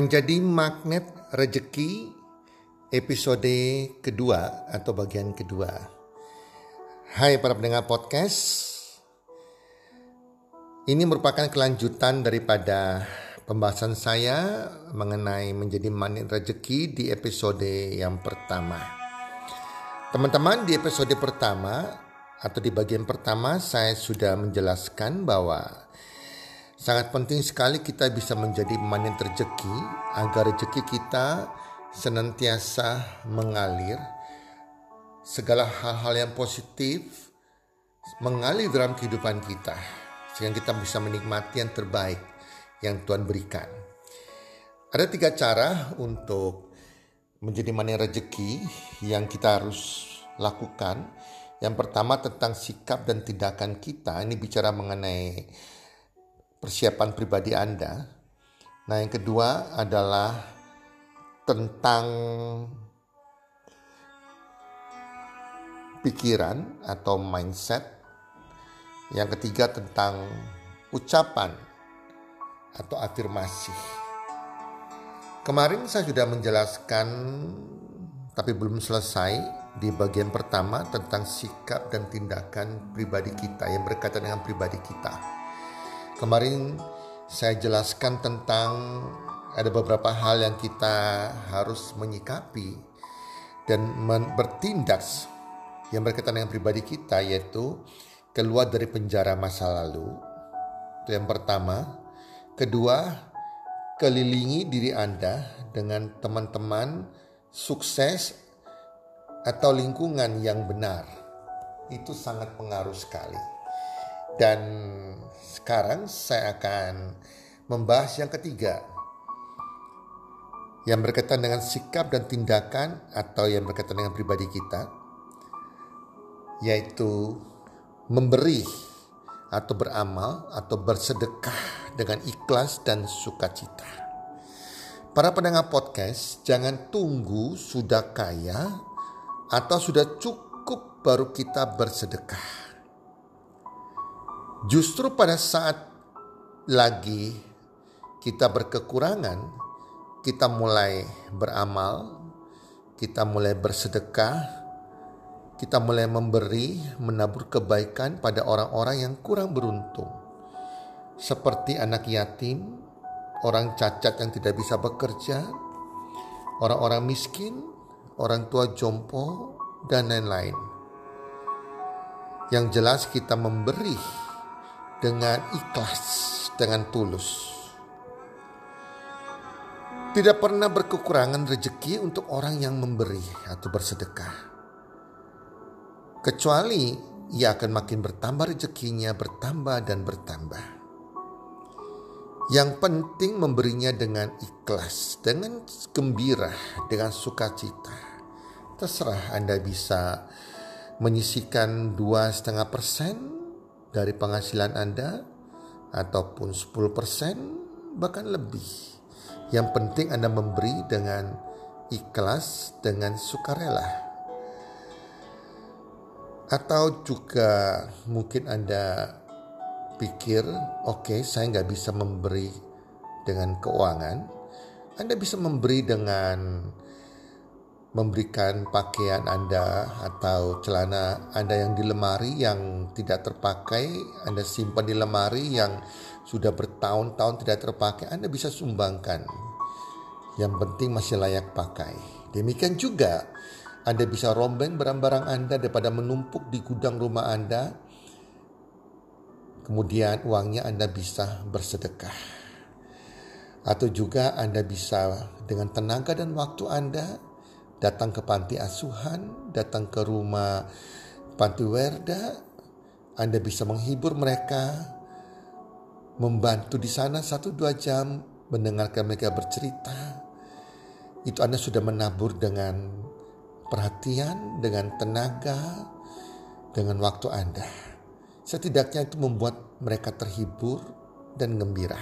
Menjadi magnet rejeki episode kedua atau bagian kedua. Hai para pendengar podcast. Ini merupakan kelanjutan daripada pembahasan saya mengenai menjadi magnet rejeki di episode yang pertama. Teman-teman di episode pertama atau di bagian pertama saya sudah menjelaskan bahwa Sangat penting sekali kita bisa menjadi manen rezeki agar rezeki kita senantiasa mengalir. Segala hal-hal yang positif mengalir dalam kehidupan kita sehingga kita bisa menikmati yang terbaik yang Tuhan berikan. Ada tiga cara untuk menjadi manen rezeki yang kita harus lakukan. Yang pertama tentang sikap dan tindakan kita. Ini bicara mengenai persiapan pribadi Anda. Nah, yang kedua adalah tentang pikiran atau mindset. Yang ketiga tentang ucapan atau afirmasi. Kemarin saya sudah menjelaskan tapi belum selesai di bagian pertama tentang sikap dan tindakan pribadi kita yang berkaitan dengan pribadi kita. Kemarin saya jelaskan tentang ada beberapa hal yang kita harus menyikapi dan bertindak yang berkaitan dengan pribadi kita yaitu keluar dari penjara masa lalu. Itu yang pertama. Kedua, kelilingi diri Anda dengan teman-teman sukses atau lingkungan yang benar. Itu sangat pengaruh sekali. Dan sekarang saya akan membahas yang ketiga yang berkaitan dengan sikap dan tindakan atau yang berkaitan dengan pribadi kita yaitu memberi atau beramal atau bersedekah dengan ikhlas dan sukacita. Para pendengar podcast, jangan tunggu sudah kaya atau sudah cukup baru kita bersedekah. Justru pada saat lagi kita berkekurangan, kita mulai beramal, kita mulai bersedekah, kita mulai memberi, menabur kebaikan pada orang-orang yang kurang beruntung. Seperti anak yatim, orang cacat yang tidak bisa bekerja, orang-orang miskin, orang tua jompo, dan lain-lain. Yang jelas kita memberi dengan ikhlas, dengan tulus. Tidak pernah berkekurangan rezeki untuk orang yang memberi atau bersedekah. Kecuali ia akan makin bertambah rezekinya, bertambah dan bertambah. Yang penting memberinya dengan ikhlas, dengan gembira, dengan sukacita. Terserah Anda bisa menyisikan dua setengah persen dari penghasilan Anda ataupun 10% bahkan lebih. Yang penting Anda memberi dengan ikhlas, dengan sukarela. Atau juga mungkin Anda pikir, oke okay, saya nggak bisa memberi dengan keuangan. Anda bisa memberi dengan memberikan pakaian Anda atau celana Anda yang di lemari yang tidak terpakai, Anda simpan di lemari yang sudah bertahun-tahun tidak terpakai, Anda bisa sumbangkan. Yang penting masih layak pakai. Demikian juga Anda bisa rombeng barang-barang Anda daripada menumpuk di gudang rumah Anda. Kemudian uangnya Anda bisa bersedekah atau juga Anda bisa dengan tenaga dan waktu Anda datang ke panti asuhan, datang ke rumah panti werda, Anda bisa menghibur mereka, membantu di sana satu dua jam, mendengarkan mereka bercerita. Itu Anda sudah menabur dengan perhatian, dengan tenaga, dengan waktu Anda. Setidaknya itu membuat mereka terhibur dan gembira.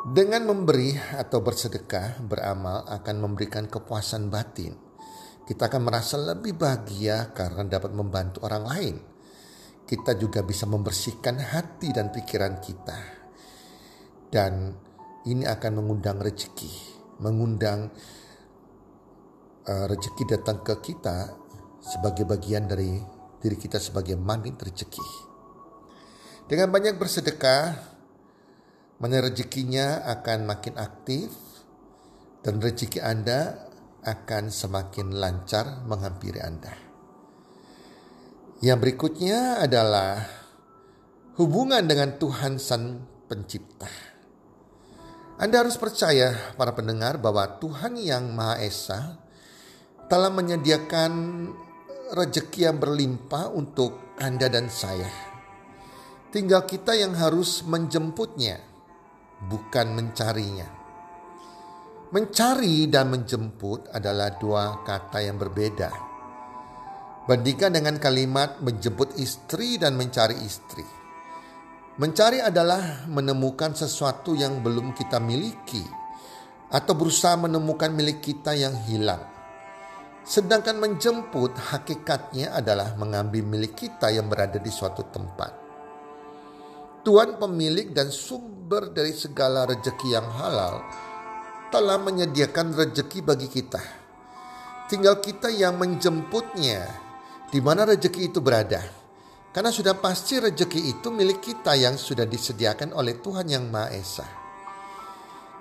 Dengan memberi atau bersedekah, beramal akan memberikan kepuasan batin. Kita akan merasa lebih bahagia karena dapat membantu orang lain. Kita juga bisa membersihkan hati dan pikiran kita. Dan ini akan mengundang rezeki, mengundang uh, rezeki datang ke kita sebagai bagian dari diri kita sebagai magnet rezeki. Dengan banyak bersedekah, mana rezekinya akan makin aktif dan rezeki Anda akan semakin lancar menghampiri Anda. Yang berikutnya adalah hubungan dengan Tuhan Sang Pencipta. Anda harus percaya para pendengar bahwa Tuhan yang Maha Esa telah menyediakan rezeki yang berlimpah untuk Anda dan saya. Tinggal kita yang harus menjemputnya bukan mencarinya. Mencari dan menjemput adalah dua kata yang berbeda. Bandingkan dengan kalimat menjemput istri dan mencari istri. Mencari adalah menemukan sesuatu yang belum kita miliki atau berusaha menemukan milik kita yang hilang. Sedangkan menjemput hakikatnya adalah mengambil milik kita yang berada di suatu tempat. Tuhan pemilik dan sumber dari segala rejeki yang halal telah menyediakan rejeki bagi kita. Tinggal kita yang menjemputnya di mana rejeki itu berada. Karena sudah pasti rejeki itu milik kita yang sudah disediakan oleh Tuhan yang Maha Esa.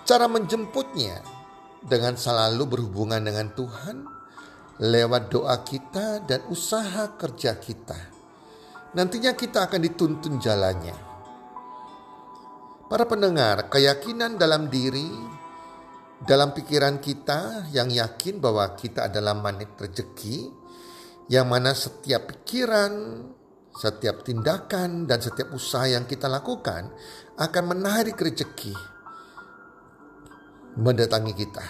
Cara menjemputnya dengan selalu berhubungan dengan Tuhan lewat doa kita dan usaha kerja kita. Nantinya kita akan dituntun jalannya Para pendengar, keyakinan dalam diri, dalam pikiran kita yang yakin bahwa kita adalah manik rezeki, yang mana setiap pikiran, setiap tindakan, dan setiap usaha yang kita lakukan akan menarik rezeki mendatangi kita.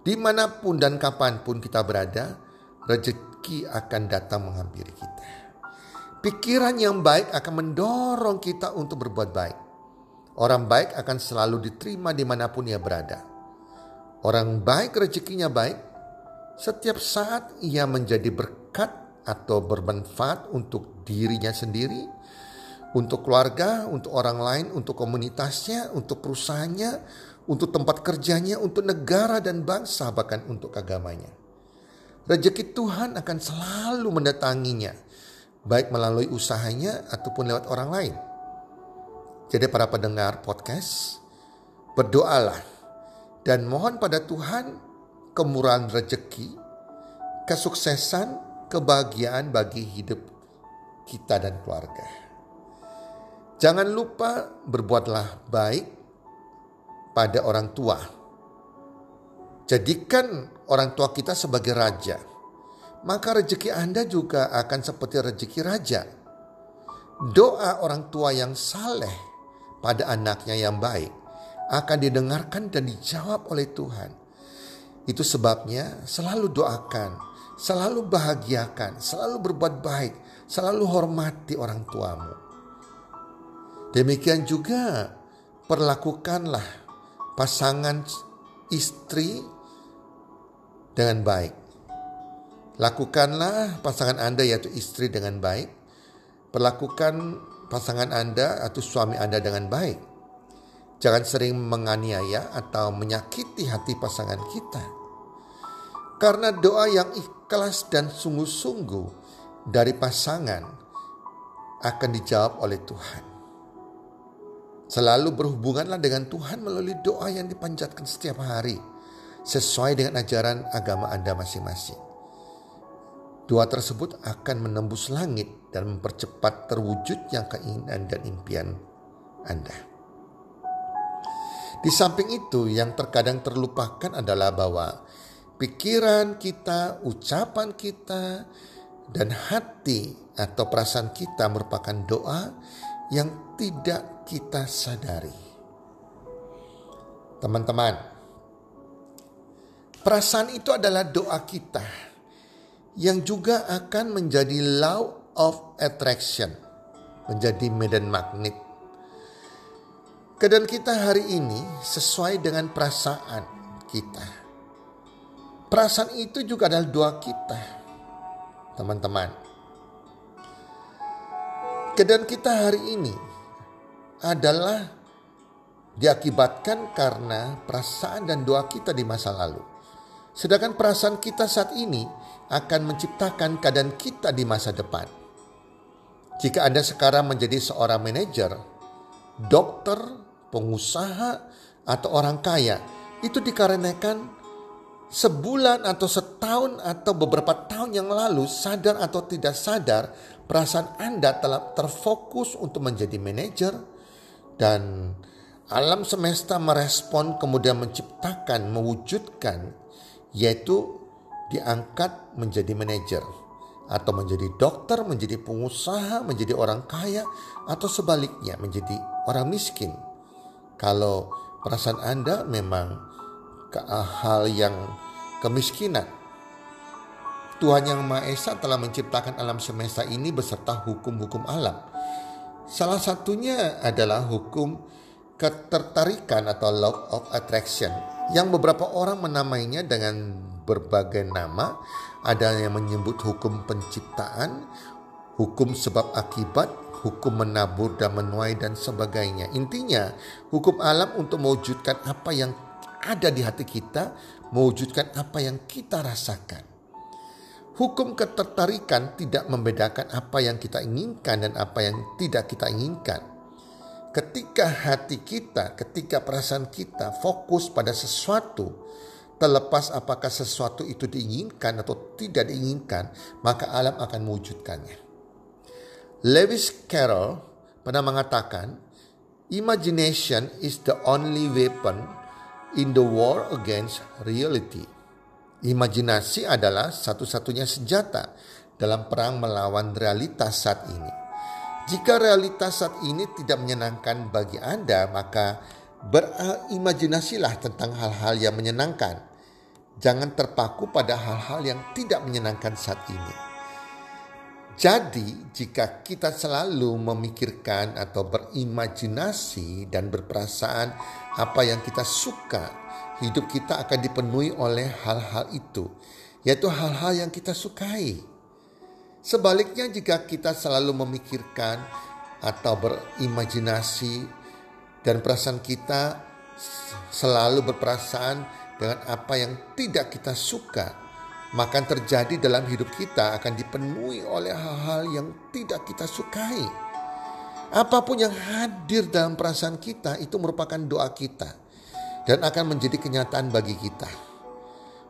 Di mana pun dan kapan pun kita berada, rezeki akan datang menghampiri kita. Pikiran yang baik akan mendorong kita untuk berbuat baik Orang baik akan selalu diterima di mana pun ia berada. Orang baik rezekinya baik, setiap saat ia menjadi berkat atau bermanfaat untuk dirinya sendiri, untuk keluarga, untuk orang lain, untuk komunitasnya, untuk perusahaannya, untuk tempat kerjanya, untuk negara dan bangsa, bahkan untuk agamanya. Rezeki Tuhan akan selalu mendatanginya, baik melalui usahanya ataupun lewat orang lain. Jadi para pendengar podcast, berdoalah dan mohon pada Tuhan kemurahan rezeki, kesuksesan, kebahagiaan bagi hidup kita dan keluarga. Jangan lupa berbuatlah baik pada orang tua. Jadikan orang tua kita sebagai raja. Maka rezeki Anda juga akan seperti rezeki raja. Doa orang tua yang saleh pada anaknya yang baik akan didengarkan dan dijawab oleh Tuhan. Itu sebabnya selalu doakan, selalu bahagiakan, selalu berbuat baik, selalu hormati orang tuamu. Demikian juga perlakukanlah pasangan istri dengan baik. Lakukanlah pasangan Anda yaitu istri dengan baik. Perlakukan pasangan Anda atau suami Anda dengan baik. Jangan sering menganiaya atau menyakiti hati pasangan kita. Karena doa yang ikhlas dan sungguh-sungguh dari pasangan akan dijawab oleh Tuhan. Selalu berhubunganlah dengan Tuhan melalui doa yang dipanjatkan setiap hari sesuai dengan ajaran agama Anda masing-masing. Doa tersebut akan menembus langit dan mempercepat terwujudnya keinginan dan impian Anda. Di samping itu, yang terkadang terlupakan adalah bahwa pikiran kita, ucapan kita, dan hati atau perasaan kita merupakan doa yang tidak kita sadari. Teman-teman, perasaan itu adalah doa kita yang juga akan menjadi law of attraction, menjadi medan magnet. Keadaan kita hari ini sesuai dengan perasaan kita. Perasaan itu juga adalah doa kita. Teman-teman. Keadaan kita hari ini adalah diakibatkan karena perasaan dan doa kita di masa lalu. Sedangkan perasaan kita saat ini akan menciptakan keadaan kita di masa depan. Jika Anda sekarang menjadi seorang manajer, dokter, pengusaha, atau orang kaya, itu dikarenakan sebulan atau setahun atau beberapa tahun yang lalu sadar atau tidak sadar perasaan Anda telah terfokus untuk menjadi manajer dan alam semesta merespon kemudian menciptakan mewujudkan yaitu diangkat menjadi manajer atau menjadi dokter, menjadi pengusaha, menjadi orang kaya atau sebaliknya menjadi orang miskin. Kalau perasaan Anda memang ke hal yang kemiskinan. Tuhan Yang Maha Esa telah menciptakan alam semesta ini beserta hukum-hukum alam. Salah satunya adalah hukum ketertarikan atau law of attraction yang beberapa orang menamainya dengan berbagai nama. Ada yang menyebut hukum penciptaan, hukum sebab akibat, hukum menabur dan menuai dan sebagainya. Intinya, hukum alam untuk mewujudkan apa yang ada di hati kita, mewujudkan apa yang kita rasakan. Hukum ketertarikan tidak membedakan apa yang kita inginkan dan apa yang tidak kita inginkan. Ketika hati kita, ketika perasaan kita fokus pada sesuatu, terlepas apakah sesuatu itu diinginkan atau tidak diinginkan, maka alam akan mewujudkannya. Lewis Carroll pernah mengatakan, imagination is the only weapon in the war against reality. Imajinasi adalah satu-satunya senjata dalam perang melawan realitas saat ini. Jika realitas saat ini tidak menyenangkan bagi Anda, maka berimajinasilah tentang hal-hal yang menyenangkan. Jangan terpaku pada hal-hal yang tidak menyenangkan saat ini. Jadi, jika kita selalu memikirkan atau berimajinasi dan berperasaan apa yang kita suka, hidup kita akan dipenuhi oleh hal-hal itu, yaitu hal-hal yang kita sukai. Sebaliknya, jika kita selalu memikirkan atau berimajinasi dan perasaan kita selalu berperasaan dengan apa yang tidak kita suka, maka terjadi dalam hidup kita akan dipenuhi oleh hal-hal yang tidak kita sukai. Apa pun yang hadir dalam perasaan kita itu merupakan doa kita dan akan menjadi kenyataan bagi kita.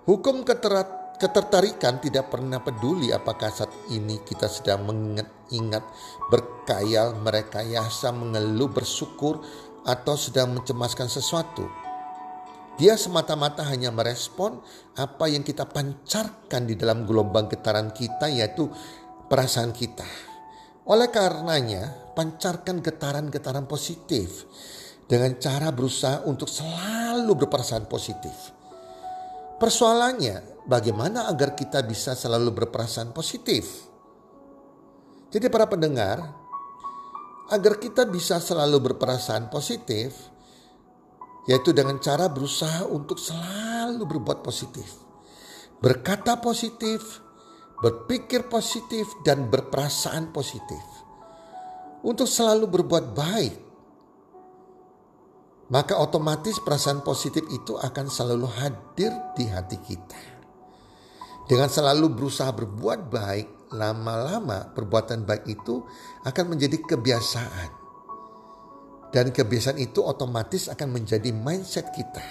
Hukum keterat, ketertarikan tidak pernah peduli apakah saat ini kita sedang mengingat, berkayal, merekayasa, mengeluh, bersyukur, atau sedang mencemaskan sesuatu dia semata-mata hanya merespon apa yang kita pancarkan di dalam gelombang getaran kita yaitu perasaan kita. Oleh karenanya, pancarkan getaran-getaran positif dengan cara berusaha untuk selalu berperasaan positif. Persoalannya, bagaimana agar kita bisa selalu berperasaan positif? Jadi para pendengar, agar kita bisa selalu berperasaan positif, yaitu dengan cara berusaha untuk selalu berbuat positif, berkata positif, berpikir positif, dan berperasaan positif, untuk selalu berbuat baik. Maka otomatis perasaan positif itu akan selalu hadir di hati kita. Dengan selalu berusaha berbuat baik, lama-lama perbuatan baik itu akan menjadi kebiasaan. Dan kebiasaan itu otomatis akan menjadi mindset kita.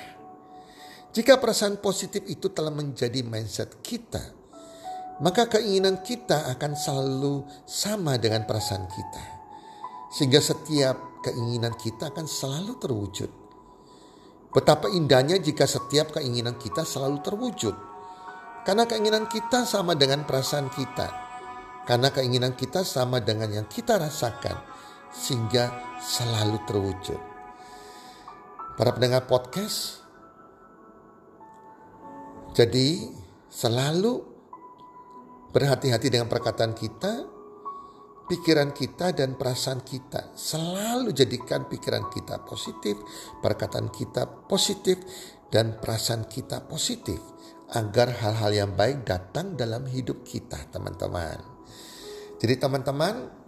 Jika perasaan positif itu telah menjadi mindset kita, maka keinginan kita akan selalu sama dengan perasaan kita. Sehingga setiap keinginan kita akan selalu terwujud. Betapa indahnya jika setiap keinginan kita selalu terwujud. Karena keinginan kita sama dengan perasaan kita. Karena keinginan kita sama dengan yang kita rasakan. Sehingga selalu terwujud. Para pendengar podcast, jadi selalu Berhati-hati dengan perkataan kita, pikiran kita dan perasaan kita. Selalu jadikan pikiran kita positif, perkataan kita positif, dan perasaan kita positif. Agar hal-hal yang baik datang dalam hidup kita teman-teman. Jadi teman-teman,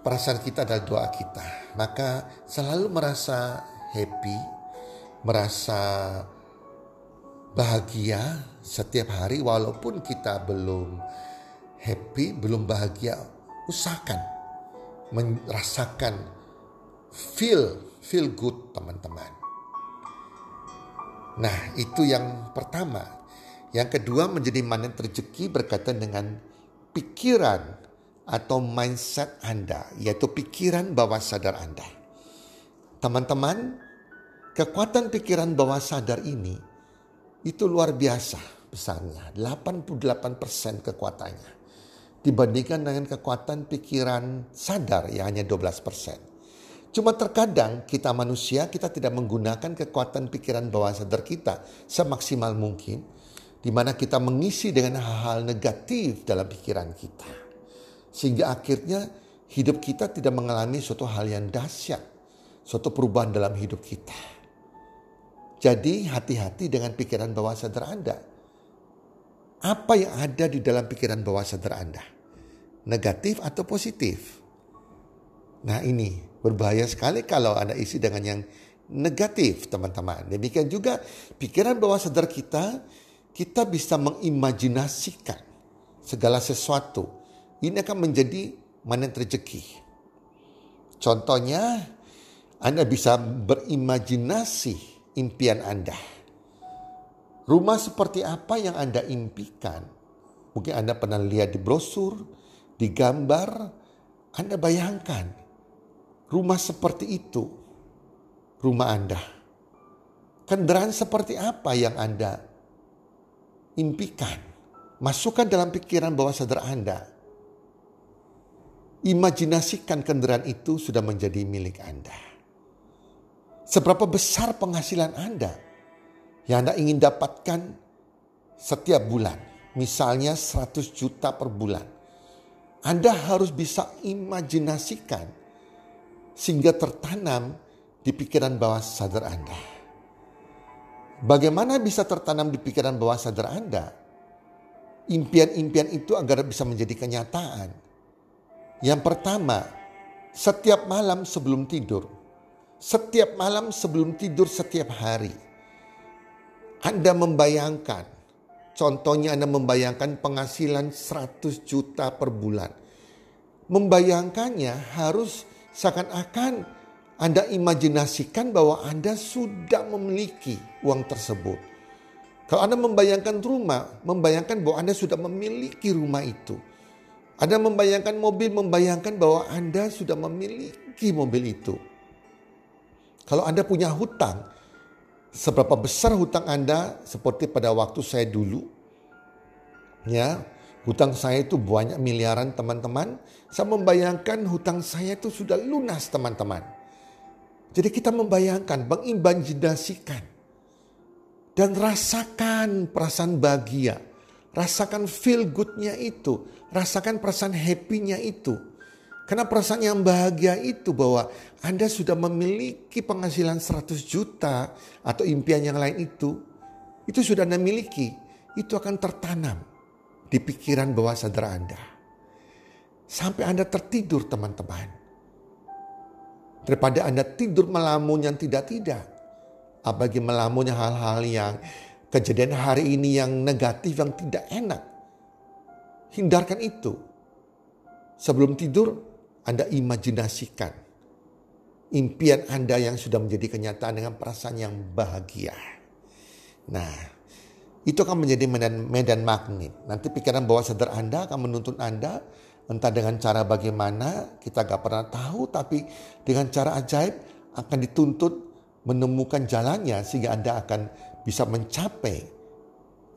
perasaan kita adalah doa kita. Maka selalu merasa happy, merasa bahagia setiap hari walaupun kita belum happy, belum bahagia, usahakan merasakan feel feel good teman-teman. Nah, itu yang pertama. Yang kedua menjadi magnet rezeki berkaitan dengan pikiran atau mindset Anda, yaitu pikiran bawah sadar Anda. Teman-teman, kekuatan pikiran bawah sadar ini itu luar biasa besarnya. 88% kekuatannya. Dibandingkan dengan kekuatan pikiran sadar yang hanya 12%. Cuma terkadang kita manusia kita tidak menggunakan kekuatan pikiran bawah sadar kita semaksimal mungkin. Di mana kita mengisi dengan hal-hal negatif dalam pikiran kita. Sehingga akhirnya hidup kita tidak mengalami suatu hal yang dahsyat. Suatu perubahan dalam hidup kita. Jadi hati-hati dengan pikiran bawah sadar Anda. Apa yang ada di dalam pikiran bawah sadar Anda? Negatif atau positif? Nah ini berbahaya sekali kalau Anda isi dengan yang negatif teman-teman. Demikian juga pikiran bawah sadar kita, kita bisa mengimajinasikan segala sesuatu. Ini akan menjadi manen rezeki. Contohnya, Anda bisa berimajinasi impian Anda. Rumah seperti apa yang Anda impikan? Mungkin Anda pernah lihat di brosur, di gambar, Anda bayangkan rumah seperti itu, rumah Anda. Kendaraan seperti apa yang Anda impikan? Masukkan dalam pikiran bawah sadar Anda. Imajinasikan kendaraan itu sudah menjadi milik Anda. Seberapa besar penghasilan Anda yang Anda ingin dapatkan setiap bulan. Misalnya 100 juta per bulan. Anda harus bisa imajinasikan sehingga tertanam di pikiran bawah sadar Anda. Bagaimana bisa tertanam di pikiran bawah sadar Anda? Impian-impian itu agar bisa menjadi kenyataan. Yang pertama, setiap malam sebelum tidur, setiap malam sebelum tidur setiap hari. Anda membayangkan, contohnya Anda membayangkan penghasilan 100 juta per bulan. Membayangkannya harus seakan-akan Anda imajinasikan bahwa Anda sudah memiliki uang tersebut. Kalau Anda membayangkan rumah, membayangkan bahwa Anda sudah memiliki rumah itu. Anda membayangkan mobil, membayangkan bahwa Anda sudah memiliki mobil itu. Kalau Anda punya hutang, seberapa besar hutang Anda seperti pada waktu saya dulu. Ya, hutang saya itu banyak miliaran teman-teman. Saya membayangkan hutang saya itu sudah lunas teman-teman. Jadi kita membayangkan, mengimajinasikan. Dan rasakan perasaan bahagia. Rasakan feel goodnya itu. Rasakan perasaan happy-nya itu. Karena perasaan yang bahagia itu bahwa Anda sudah memiliki penghasilan 100 juta atau impian yang lain itu, itu sudah Anda miliki. Itu akan tertanam di pikiran bawah sadar Anda. Sampai Anda tertidur teman-teman. Daripada Anda tidur melamun yang tidak-tidak. Apalagi melamunnya hal-hal yang kejadian hari ini yang negatif, yang tidak enak. Hindarkan itu. Sebelum tidur, Anda imajinasikan impian Anda yang sudah menjadi kenyataan dengan perasaan yang bahagia. Nah, itu akan menjadi medan, medan magnet. Nanti pikiran bawah sadar Anda akan menuntun Anda entah dengan cara bagaimana kita gak pernah tahu tapi dengan cara ajaib akan dituntut menemukan jalannya sehingga Anda akan bisa mencapai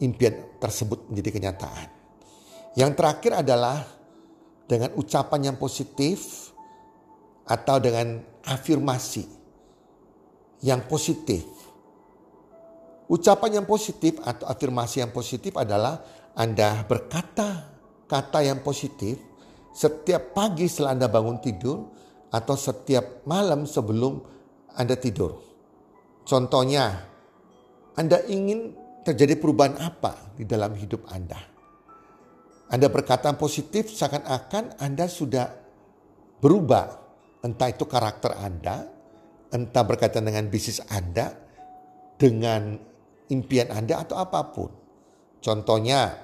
impian tersebut menjadi kenyataan. Yang terakhir adalah dengan ucapan yang positif atau dengan afirmasi yang positif. Ucapan yang positif atau afirmasi yang positif adalah Anda berkata kata yang positif setiap pagi setelah Anda bangun tidur atau setiap malam sebelum Anda tidur. Contohnya, Anda ingin terjadi perubahan apa di dalam hidup Anda? Anda berkata positif seakan-akan Anda sudah berubah. Entah itu karakter Anda, entah berkaitan dengan bisnis Anda, dengan impian Anda atau apa pun. Contohnya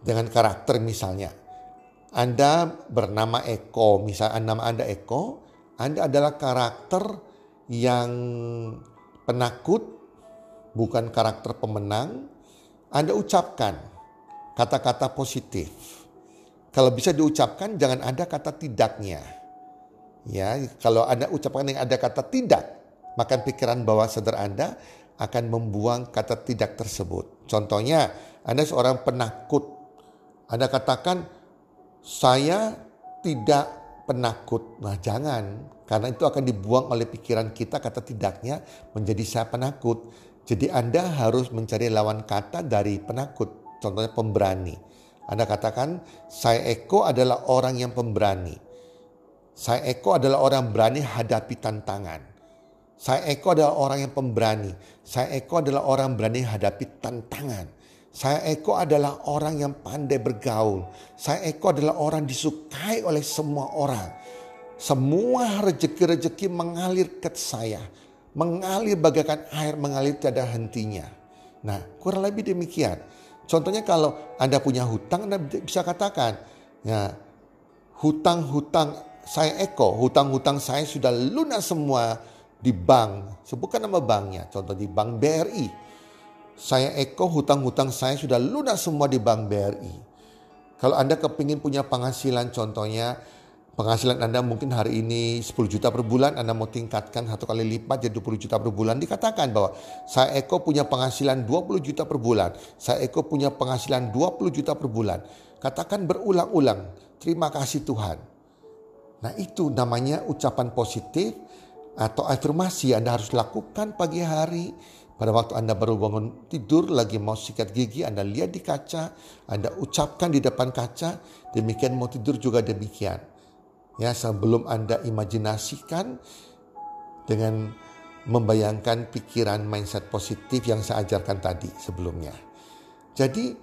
dengan karakter misalnya. Anda bernama Eko, misalnya nama Anda Eko, Anda adalah karakter yang penakut, bukan karakter pemenang. Anda ucapkan kata-kata positif. Kalau bisa diucapkan jangan ada kata tidaknya. Ya, kalau Anda ucapkan yang ada kata tidak, maka pikiran bawah sadar Anda akan membuang kata tidak tersebut. Contohnya, Anda seorang penakut. Anda katakan, saya tidak penakut. Nah jangan, karena itu akan dibuang oleh pikiran kita kata tidaknya menjadi saya penakut. Jadi Anda harus mencari lawan kata dari penakut. Contohnya pemberani. Anda katakan, saya Eko adalah orang yang pemberani. Saya Eko adalah orang berani hadapi tantangan. Saya Eko adalah orang yang pemberani. Saya Eko adalah orang berani hadapi tantangan. Saya Eko adalah orang yang pandai bergaul. Saya Eko adalah orang disukai oleh semua orang. Semua rezeki-rezeki mengalir ke saya. Mengalir bagaikan air mengalir tiada hentinya. Nah kurang lebih demikian. Contohnya kalau Anda punya hutang Anda bisa katakan. Ya, hutang-hutang saya Eko, hutang-hutang saya sudah lunas semua di bank. Sebutkan nama banknya. Contoh di bank BRI saya Eko hutang-hutang saya sudah lunas semua di Bank BRI. Kalau Anda kepingin punya penghasilan contohnya penghasilan Anda mungkin hari ini 10 juta per bulan, Anda mau tingkatkan satu kali lipat jadi 20 juta per bulan, dikatakan bahwa saya Eko punya penghasilan 20 juta per bulan, saya Eko punya penghasilan 20 juta per bulan. Katakan berulang-ulang, terima kasih Tuhan. Nah itu namanya ucapan positif atau afirmasi Anda harus lakukan pagi hari pada waktu Anda baru bangun tidur, lagi mau sikat gigi, Anda lihat di kaca, Anda ucapkan di depan kaca, demikian mau tidur juga demikian. Ya, sebelum Anda imajinasikan dengan membayangkan pikiran mindset positif yang saya ajarkan tadi sebelumnya. Jadi,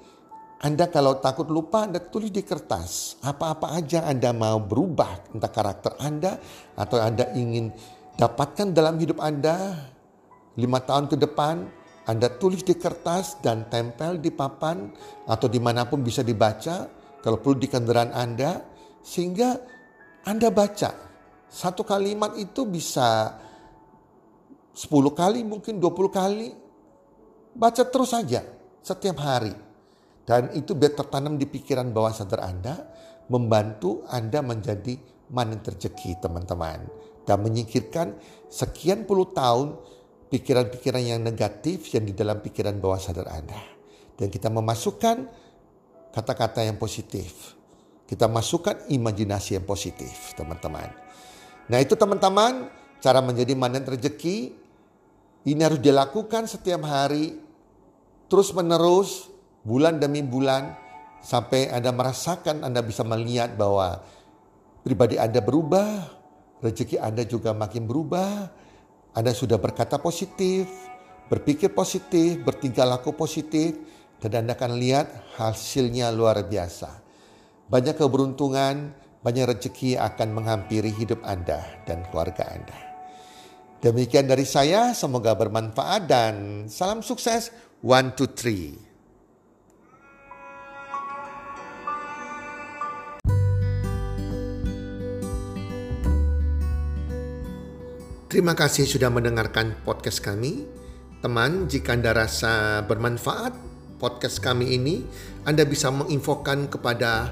Anda kalau takut lupa, Anda tulis di kertas. Apa-apa aja Anda mau berubah, entah karakter Anda atau Anda ingin dapatkan dalam hidup Anda, lima tahun ke depan Anda tulis di kertas dan tempel di papan atau di mana pun bisa dibaca kalau perlu di kendaraan Anda sehingga Anda baca satu kalimat itu bisa 10 kali mungkin 20 kali baca terus saja setiap hari dan itu biar tertanam di pikiran bawah sadar Anda membantu Anda menjadi manen terjeki teman-teman dan menyingkirkan sekian puluh tahun pikiran-pikiran yang negatif yang di dalam pikiran bawah sadar Anda. Dan kita memasukkan kata-kata yang positif. Kita masukkan imajinasi yang positif, teman-teman. Nah itu teman-teman, cara menjadi manen rezeki. Ini harus dilakukan setiap hari, terus menerus, bulan demi bulan, sampai Anda merasakan, Anda bisa melihat bahwa pribadi Anda berubah, rezeki Anda juga makin berubah, anda sudah berkata positif, berpikir positif, bertingkah laku positif, dan Anda akan lihat hasilnya luar biasa. Banyak keberuntungan, banyak rezeki akan menghampiri hidup Anda dan keluarga Anda. Demikian dari saya, semoga bermanfaat dan salam sukses One, two, three. Terima kasih sudah mendengarkan podcast kami. Teman, jika Anda rasa bermanfaat podcast kami ini, Anda bisa menginfokan kepada